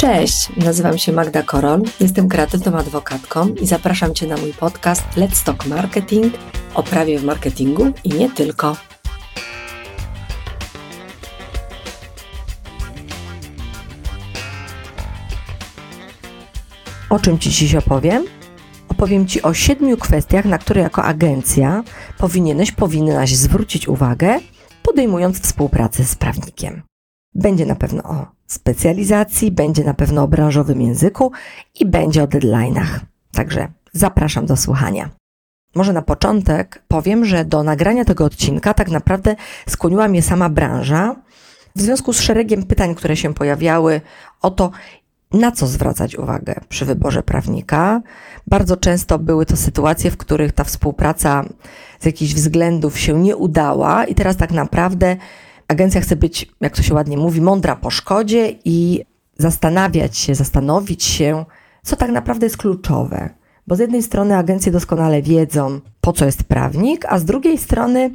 Cześć, nazywam się Magda Korol, jestem kreatywną adwokatką i zapraszam Cię na mój podcast Let's Talk Marketing o prawie w marketingu i nie tylko. O czym Ci dziś opowiem? Opowiem Ci o siedmiu kwestiach, na które jako agencja powinieneś, powinnaś zwrócić uwagę, podejmując współpracę z prawnikiem. Będzie na pewno o specjalizacji, będzie na pewno o branżowym języku i będzie o deadline'ach. Także zapraszam do słuchania. Może na początek powiem, że do nagrania tego odcinka tak naprawdę skłoniła mnie sama branża w związku z szeregiem pytań, które się pojawiały o to, na co zwracać uwagę przy wyborze prawnika. Bardzo często były to sytuacje, w których ta współpraca z jakichś względów się nie udała, i teraz tak naprawdę agencja chce być, jak to się ładnie mówi, mądra po szkodzie i zastanawiać się, zastanowić się, co tak naprawdę jest kluczowe. Bo z jednej strony agencje doskonale wiedzą, po co jest prawnik, a z drugiej strony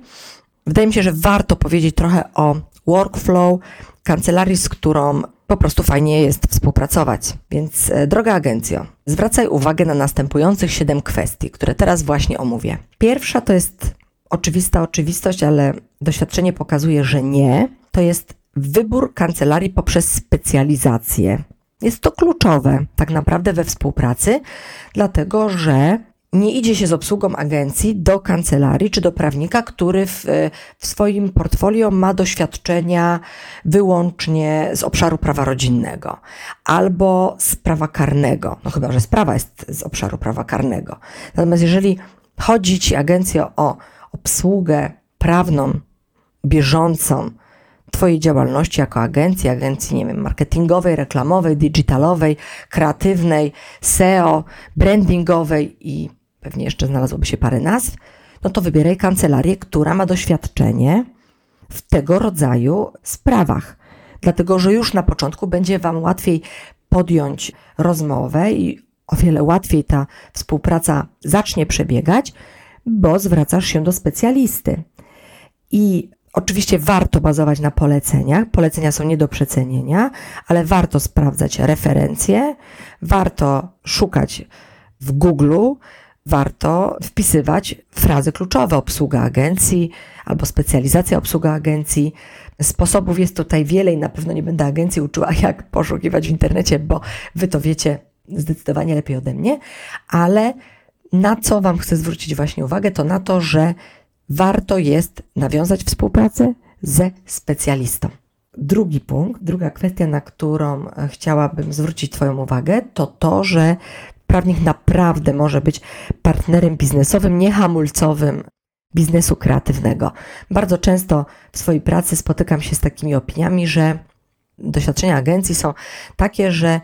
wydaje mi się, że warto powiedzieć trochę o workflow kancelarii, z którą po prostu fajnie jest współpracować. Więc, e, droga agencjo, zwracaj uwagę na następujących siedem kwestii, które teraz właśnie omówię. Pierwsza to jest oczywista oczywistość, ale doświadczenie pokazuje, że nie. To jest wybór kancelarii poprzez specjalizację. Jest to kluczowe tak naprawdę we współpracy, dlatego że nie idzie się z obsługą agencji do kancelarii czy do prawnika, który w, w, swoim portfolio ma doświadczenia wyłącznie z obszaru prawa rodzinnego albo z prawa karnego. No chyba, że sprawa jest z obszaru prawa karnego. Natomiast jeżeli chodzi ci agencja o obsługę prawną, bieżącą Twojej działalności jako agencji, agencji, nie wiem, marketingowej, reklamowej, digitalowej, kreatywnej, SEO, brandingowej i pewnie jeszcze znalazłoby się parę nazw, no to wybieraj kancelarię, która ma doświadczenie w tego rodzaju sprawach. Dlatego, że już na początku będzie Wam łatwiej podjąć rozmowę i o wiele łatwiej ta współpraca zacznie przebiegać, bo zwracasz się do specjalisty. I oczywiście warto bazować na poleceniach. Polecenia są nie do przecenienia, ale warto sprawdzać referencje, warto szukać w Google, warto wpisywać frazy kluczowe obsługa agencji albo specjalizacja obsługa agencji. Sposobów jest tutaj wiele i na pewno nie będę agencji uczyła, jak poszukiwać w internecie, bo wy to wiecie zdecydowanie lepiej ode mnie, ale na co Wam chcę zwrócić właśnie uwagę, to na to, że warto jest nawiązać współpracę ze specjalistą. Drugi punkt, druga kwestia, na którą e, chciałabym zwrócić Twoją uwagę, to to, że prawnik naprawdę może być partnerem biznesowym, nie hamulcowym biznesu kreatywnego. Bardzo często w swojej pracy spotykam się z takimi opiniami, że doświadczenia agencji są takie, że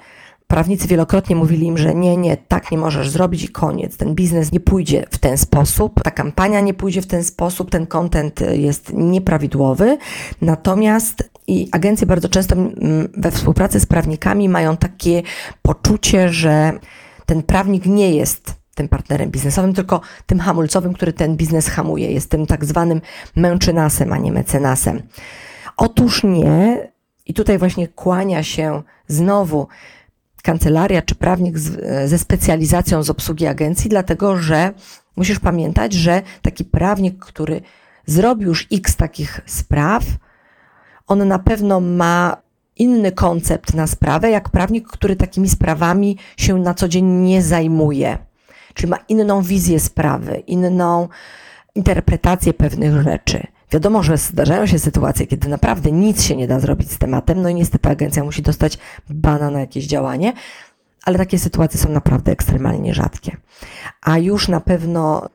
Prawnicy wielokrotnie mówili im, że nie, nie, tak nie możesz zrobić i koniec. Ten biznes nie pójdzie w ten sposób, ta kampania nie pójdzie w ten sposób, ten content jest nieprawidłowy. Natomiast i agencje bardzo często we współpracy z prawnikami mają takie poczucie, że ten prawnik nie jest tym partnerem biznesowym, tylko tym hamulcowym, który ten biznes hamuje. Jest tym tak zwanym męczynasem, a nie mecenasem. Otóż nie. I tutaj właśnie kłania się znowu kancelaria czy prawnik z, ze specjalizacją z obsługi agencji, dlatego że musisz pamiętać, że taki prawnik, który zrobił już x takich spraw, on na pewno ma inny koncept na sprawę, jak prawnik, który takimi sprawami się na co dzień nie zajmuje. Czyli ma inną wizję sprawy, inną interpretację pewnych rzeczy. Wiadomo, że zdarzają się sytuacje, kiedy naprawdę nic się nie da zrobić z tematem, no i niestety agencja musi dostać bana na jakieś działanie, ale takie sytuacje są naprawdę ekstremalnie rzadkie. A już na pewno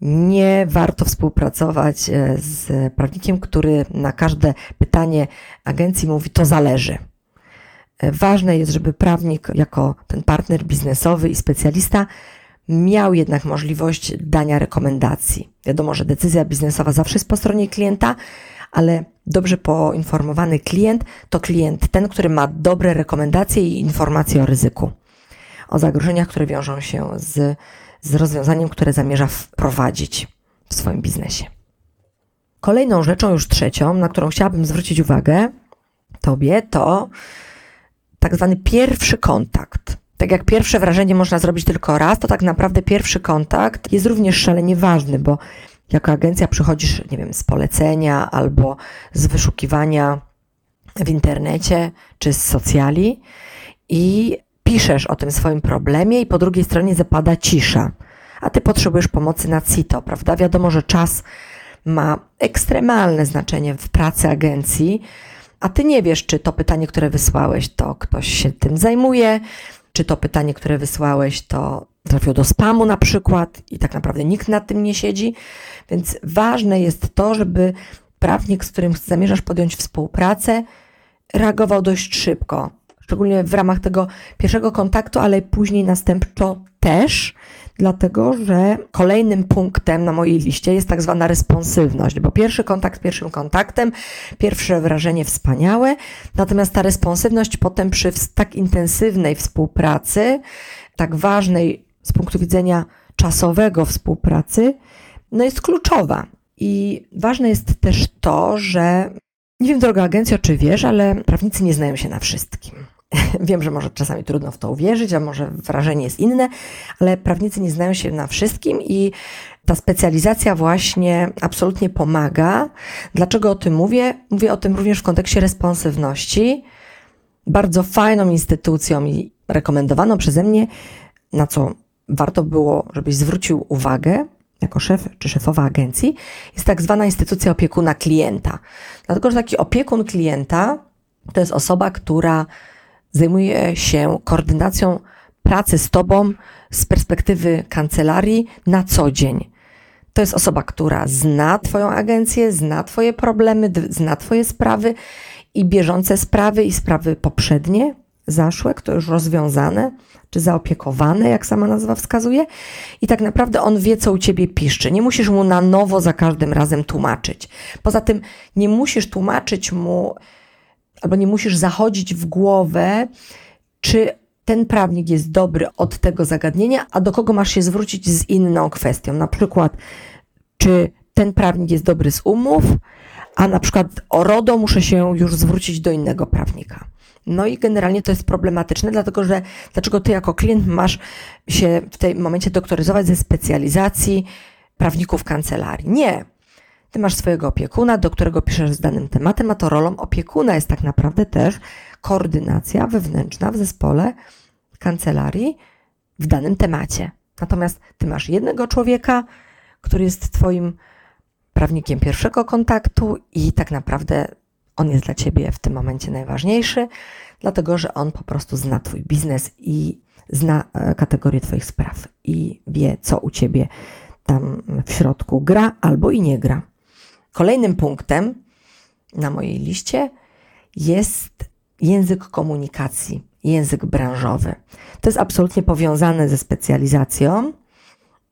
nie warto współpracować e, z prawnikiem, który na każde pytanie agencji mówi, to zależy. E, ważne jest, żeby prawnik, jako ten partner biznesowy i specjalista, miał jednak możliwość dania rekomendacji. Wiadomo, że decyzja biznesowa zawsze jest po stronie klienta, ale dobrze poinformowany klient to klient ten, który ma dobre rekomendacje i informacje o ryzyku, o zagrożeniach, które wiążą się z, z rozwiązaniem, które zamierza wprowadzić w swoim biznesie. Kolejną rzeczą, już trzecią, na którą chciałabym zwrócić uwagę Tobie, to tak zwany pierwszy kontakt. Tak jak pierwsze wrażenie można zrobić tylko raz, to tak naprawdę pierwszy kontakt jest również szalenie ważny, bo jako agencja przychodzisz, nie wiem, z polecenia albo z wyszukiwania w internecie czy z socjali i piszesz o tym swoim problemie i po drugiej stronie zapada cisza, a ty potrzebujesz pomocy na CITO, prawda? Wiadomo, że czas ma ekstremalne znaczenie w pracy agencji, a ty nie wiesz, czy to pytanie, które wysłałeś, to ktoś się tym zajmuje, czy to pytanie, które wysłałeś, to trafiło do spamu na przykład i tak naprawdę nikt nad tym nie siedzi. Więc ważne jest to, żeby prawnik, z którym zamierzasz podjąć współpracę, reagował dość szybko, szczególnie w ramach tego pierwszego kontaktu, ale później następczo też, dlatego że kolejnym punktem na mojej liście jest tak zwana responsywność, bo pierwszy kontakt pierwszym kontaktem, pierwsze wrażenie wspaniałe, natomiast ta responsywność potem przy tak intensywnej współpracy, tak ważnej z punktu widzenia czasowego współpracy, no jest kluczowa. I ważne jest też to, że nie wiem, droga agencjo, czy wiesz, ale prawnicy nie znają się na wszystkim. Wiem, że może czasami trudno w to uwierzyć, a może wrażenie jest inne, ale prawnicy nie znają się na wszystkim i ta specjalizacja właśnie absolutnie pomaga. Dlaczego o tym mówię? Mówię o tym również w kontekście responsywności. Bardzo fajną instytucją i rekomendowaną przeze mnie, na co warto było, żebyś zwrócił uwagę, jako szef czy szefowa agencji, jest tak zwana instytucja opiekuna klienta. Dlatego, że taki opiekun klienta to jest osoba, która zajmuje się koordynacją pracy z Tobą z perspektywy kancelarii na co dzień. To jest osoba, która zna Twoją agencję, zna Twoje problemy, zna Twoje sprawy i bieżące sprawy i sprawy poprzednie, zaszłe, które już rozwiązane, czy zaopiekowane, jak sama nazwa wskazuje. I tak naprawdę on wie, co u ciebie piszczy. Nie musisz mu na nowo za każdym razem tłumaczyć. Poza tym nie musisz tłumaczyć mu, albo nie musisz zachodzić w głowę, czy ten prawnik jest dobry od tego zagadnienia, a do kogo masz się zwrócić z inną kwestią. Na przykład, czy ten prawnik jest dobry z umów, a na przykład o RODO muszę się już zwrócić do innego prawnika. No i generalnie to jest problematyczne, dlatego że dlaczego ty jako klient masz się w tym momencie doktoryzować ze specjalizacji prawników kancelarii? Nie. Ty masz swojego opiekuna, do którego piszesz z danym tematem, a to rolą opiekuna jest tak naprawdę też koordynacja wewnętrzna w zespole kancelarii w danym temacie. Natomiast ty masz jednego człowieka, który jest twoim prawnikiem pierwszego kontaktu i tak naprawdę on jest dla ciebie w tym momencie najważniejszy, dlatego że on po prostu zna twój biznes i zna e, kategorię twoich spraw i wie, co u ciebie tam w środku gra albo i nie gra. Kolejnym punktem na mojej liście jest język komunikacji, język branżowy. To jest absolutnie powiązane ze specjalizacją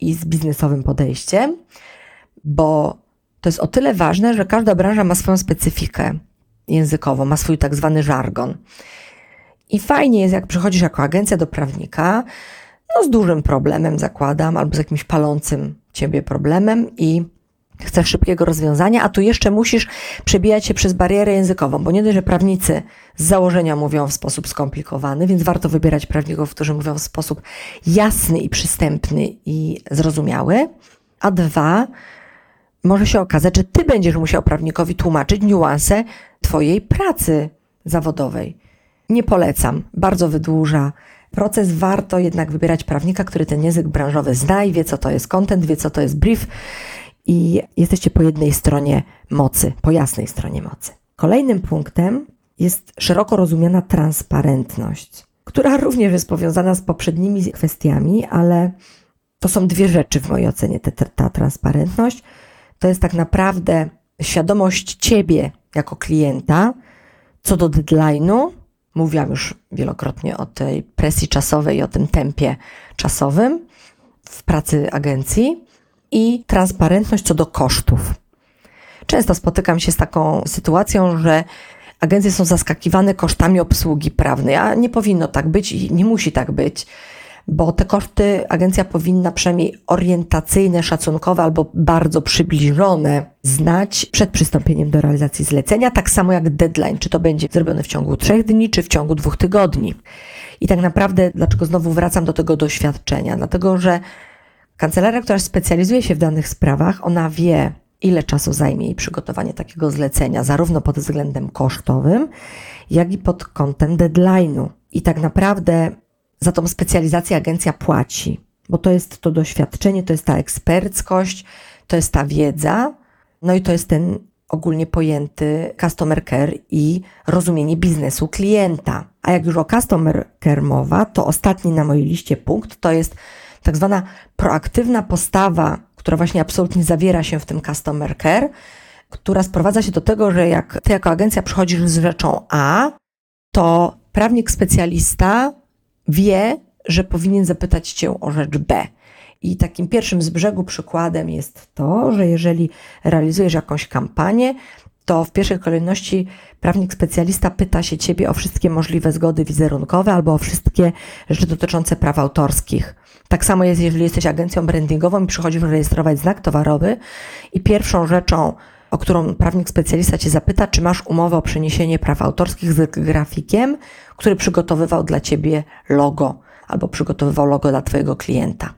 i z biznesowym podejściem, bo to jest o tyle ważne, że każda branża ma swoją specyfikę językową, ma swój tak zwany żargon. I fajnie jest, jak przychodzisz jako agencja do prawnika, no z dużym problemem zakładam, albo z jakimś palącym ciebie problemem i chcesz szybkiego rozwiązania, a tu jeszcze musisz przebijać się przez barierę językową, bo nie dość, że prawnicy z założenia mówią w sposób skomplikowany, więc warto wybierać prawników, którzy mówią w sposób jasny i przystępny i zrozumiały, a dwa, może się okazać, że ty będziesz musiał prawnikowi tłumaczyć niuanse twojej pracy zawodowej. Nie polecam, bardzo wydłuża proces. Warto jednak wybierać prawnika, który ten język branżowy zna i wie, co to jest content, wie, co to jest brief i jesteście po jednej stronie mocy, po jasnej stronie mocy. Kolejnym punktem jest szeroko rozumiana transparentność, która również jest powiązana z poprzednimi kwestiami, ale to są dwie rzeczy w mojej ocenie, ta, ta transparentność to jest tak naprawdę świadomość ciebie jako klienta co do deadline'u. Mówiłam już wielokrotnie o tej presji czasowej i o tym tempie czasowym w pracy agencji i transparentność co do kosztów. Często spotykam się z taką sytuacją, że agencje są zaskakiwane kosztami obsługi prawnej, a nie powinno tak być i nie musi tak być. bo te koszty agencja powinna przynajmniej orientacyjne, szacunkowe albo bardzo przybliżone znać przed przystąpieniem do realizacji zlecenia, tak samo jak deadline, czy to będzie zrobione w ciągu trzech dni, czy w ciągu dwóch tygodni. I tak naprawdę, dlaczego znowu wracam do tego doświadczenia? Dlatego, że kancelaria, która specjalizuje się w danych sprawach, ona wie, ile czasu zajmie jej przygotowanie takiego zlecenia, zarówno pod względem kosztowym, jak i pod kątem deadline'u. I tak naprawdę za tą specjalizację agencja płaci, bo to jest to doświadczenie, to jest ta eksperckość, to jest ta wiedza, no i to jest ten ogólnie pojęty customer care i rozumienie biznesu klienta. A jak już o customer care mowa, to ostatni na mojej liście punkt to jest tak zwana proaktywna postawa, która właśnie absolutnie zawiera się w tym customer care, która sprowadza się do tego, że jak ty jako agencja przychodzisz z rzeczą A, to prawnik specjalista wie, że powinien zapytać cię o rzecz B. I takim pierwszym z brzegu przykładem jest to, że jeżeli realizujesz jakąś kampanię, to w pierwszej kolejności prawnik specjalista pyta się ciebie o wszystkie możliwe zgody wizerunkowe albo o wszystkie rzeczy dotyczące praw autorskich. Tak samo jest, jeżeli jesteś agencją brandingową i przychodzisz rejestrować znak towarowy i pierwszą rzeczą, o którą prawnik specjalista cię zapyta, czy masz umowę o przeniesienie praw autorskich z grafikiem, który przygotowywał dla ciebie logo albo przygotowywał logo dla twojego klienta.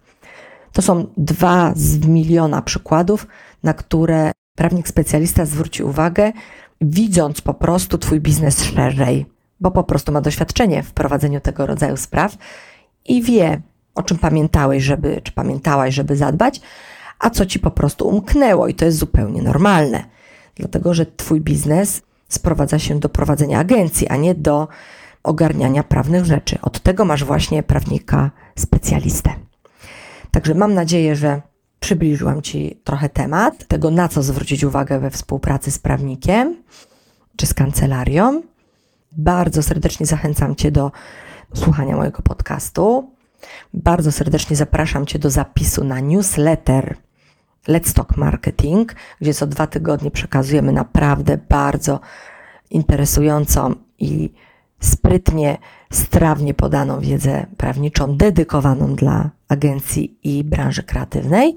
To są dwa z miliona przykładów, na które prawnik specjalista zwróci uwagę, widząc po prostu Twój biznes szerzej, bo po prostu ma doświadczenie w prowadzeniu tego rodzaju spraw i wie, o czym pamiętałeś, żeby, czy pamiętałaś, żeby zadbać, a co Ci po prostu umknęło i to jest zupełnie normalne, dlatego że Twój biznes sprowadza się do prowadzenia agencji, a nie do ogarniania prawnych rzeczy. Od tego masz właśnie prawnika specjalistę. Także mam nadzieję, że przybliżyłam Ci trochę temat tego, na co zwrócić uwagę we współpracy z prawnikiem czy z kancelarią. Bardzo serdecznie zachęcam Cię do słuchania mojego podcastu. Bardzo serdecznie zapraszam Cię do zapisu na newsletter Let's Talk Marketing, gdzie co dwa tygodnie przekazujemy naprawdę bardzo interesującą i sprytnie, strawnie podaną wiedzę prawniczą dedykowaną dla agencji i branży kreatywnej.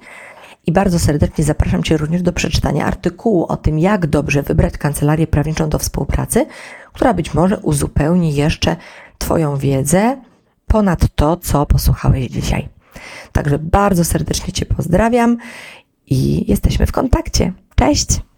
I bardzo serdecznie zapraszam Cię również do przeczytania artykułu o tym, jak dobrze wybrać kancelarię prawniczą do współpracy, która być może uzupełni jeszcze Twoją wiedzę ponad to, co posłuchałeś dzisiaj. Także bardzo serdecznie Cię pozdrawiam i jesteśmy w kontakcie. Cześć!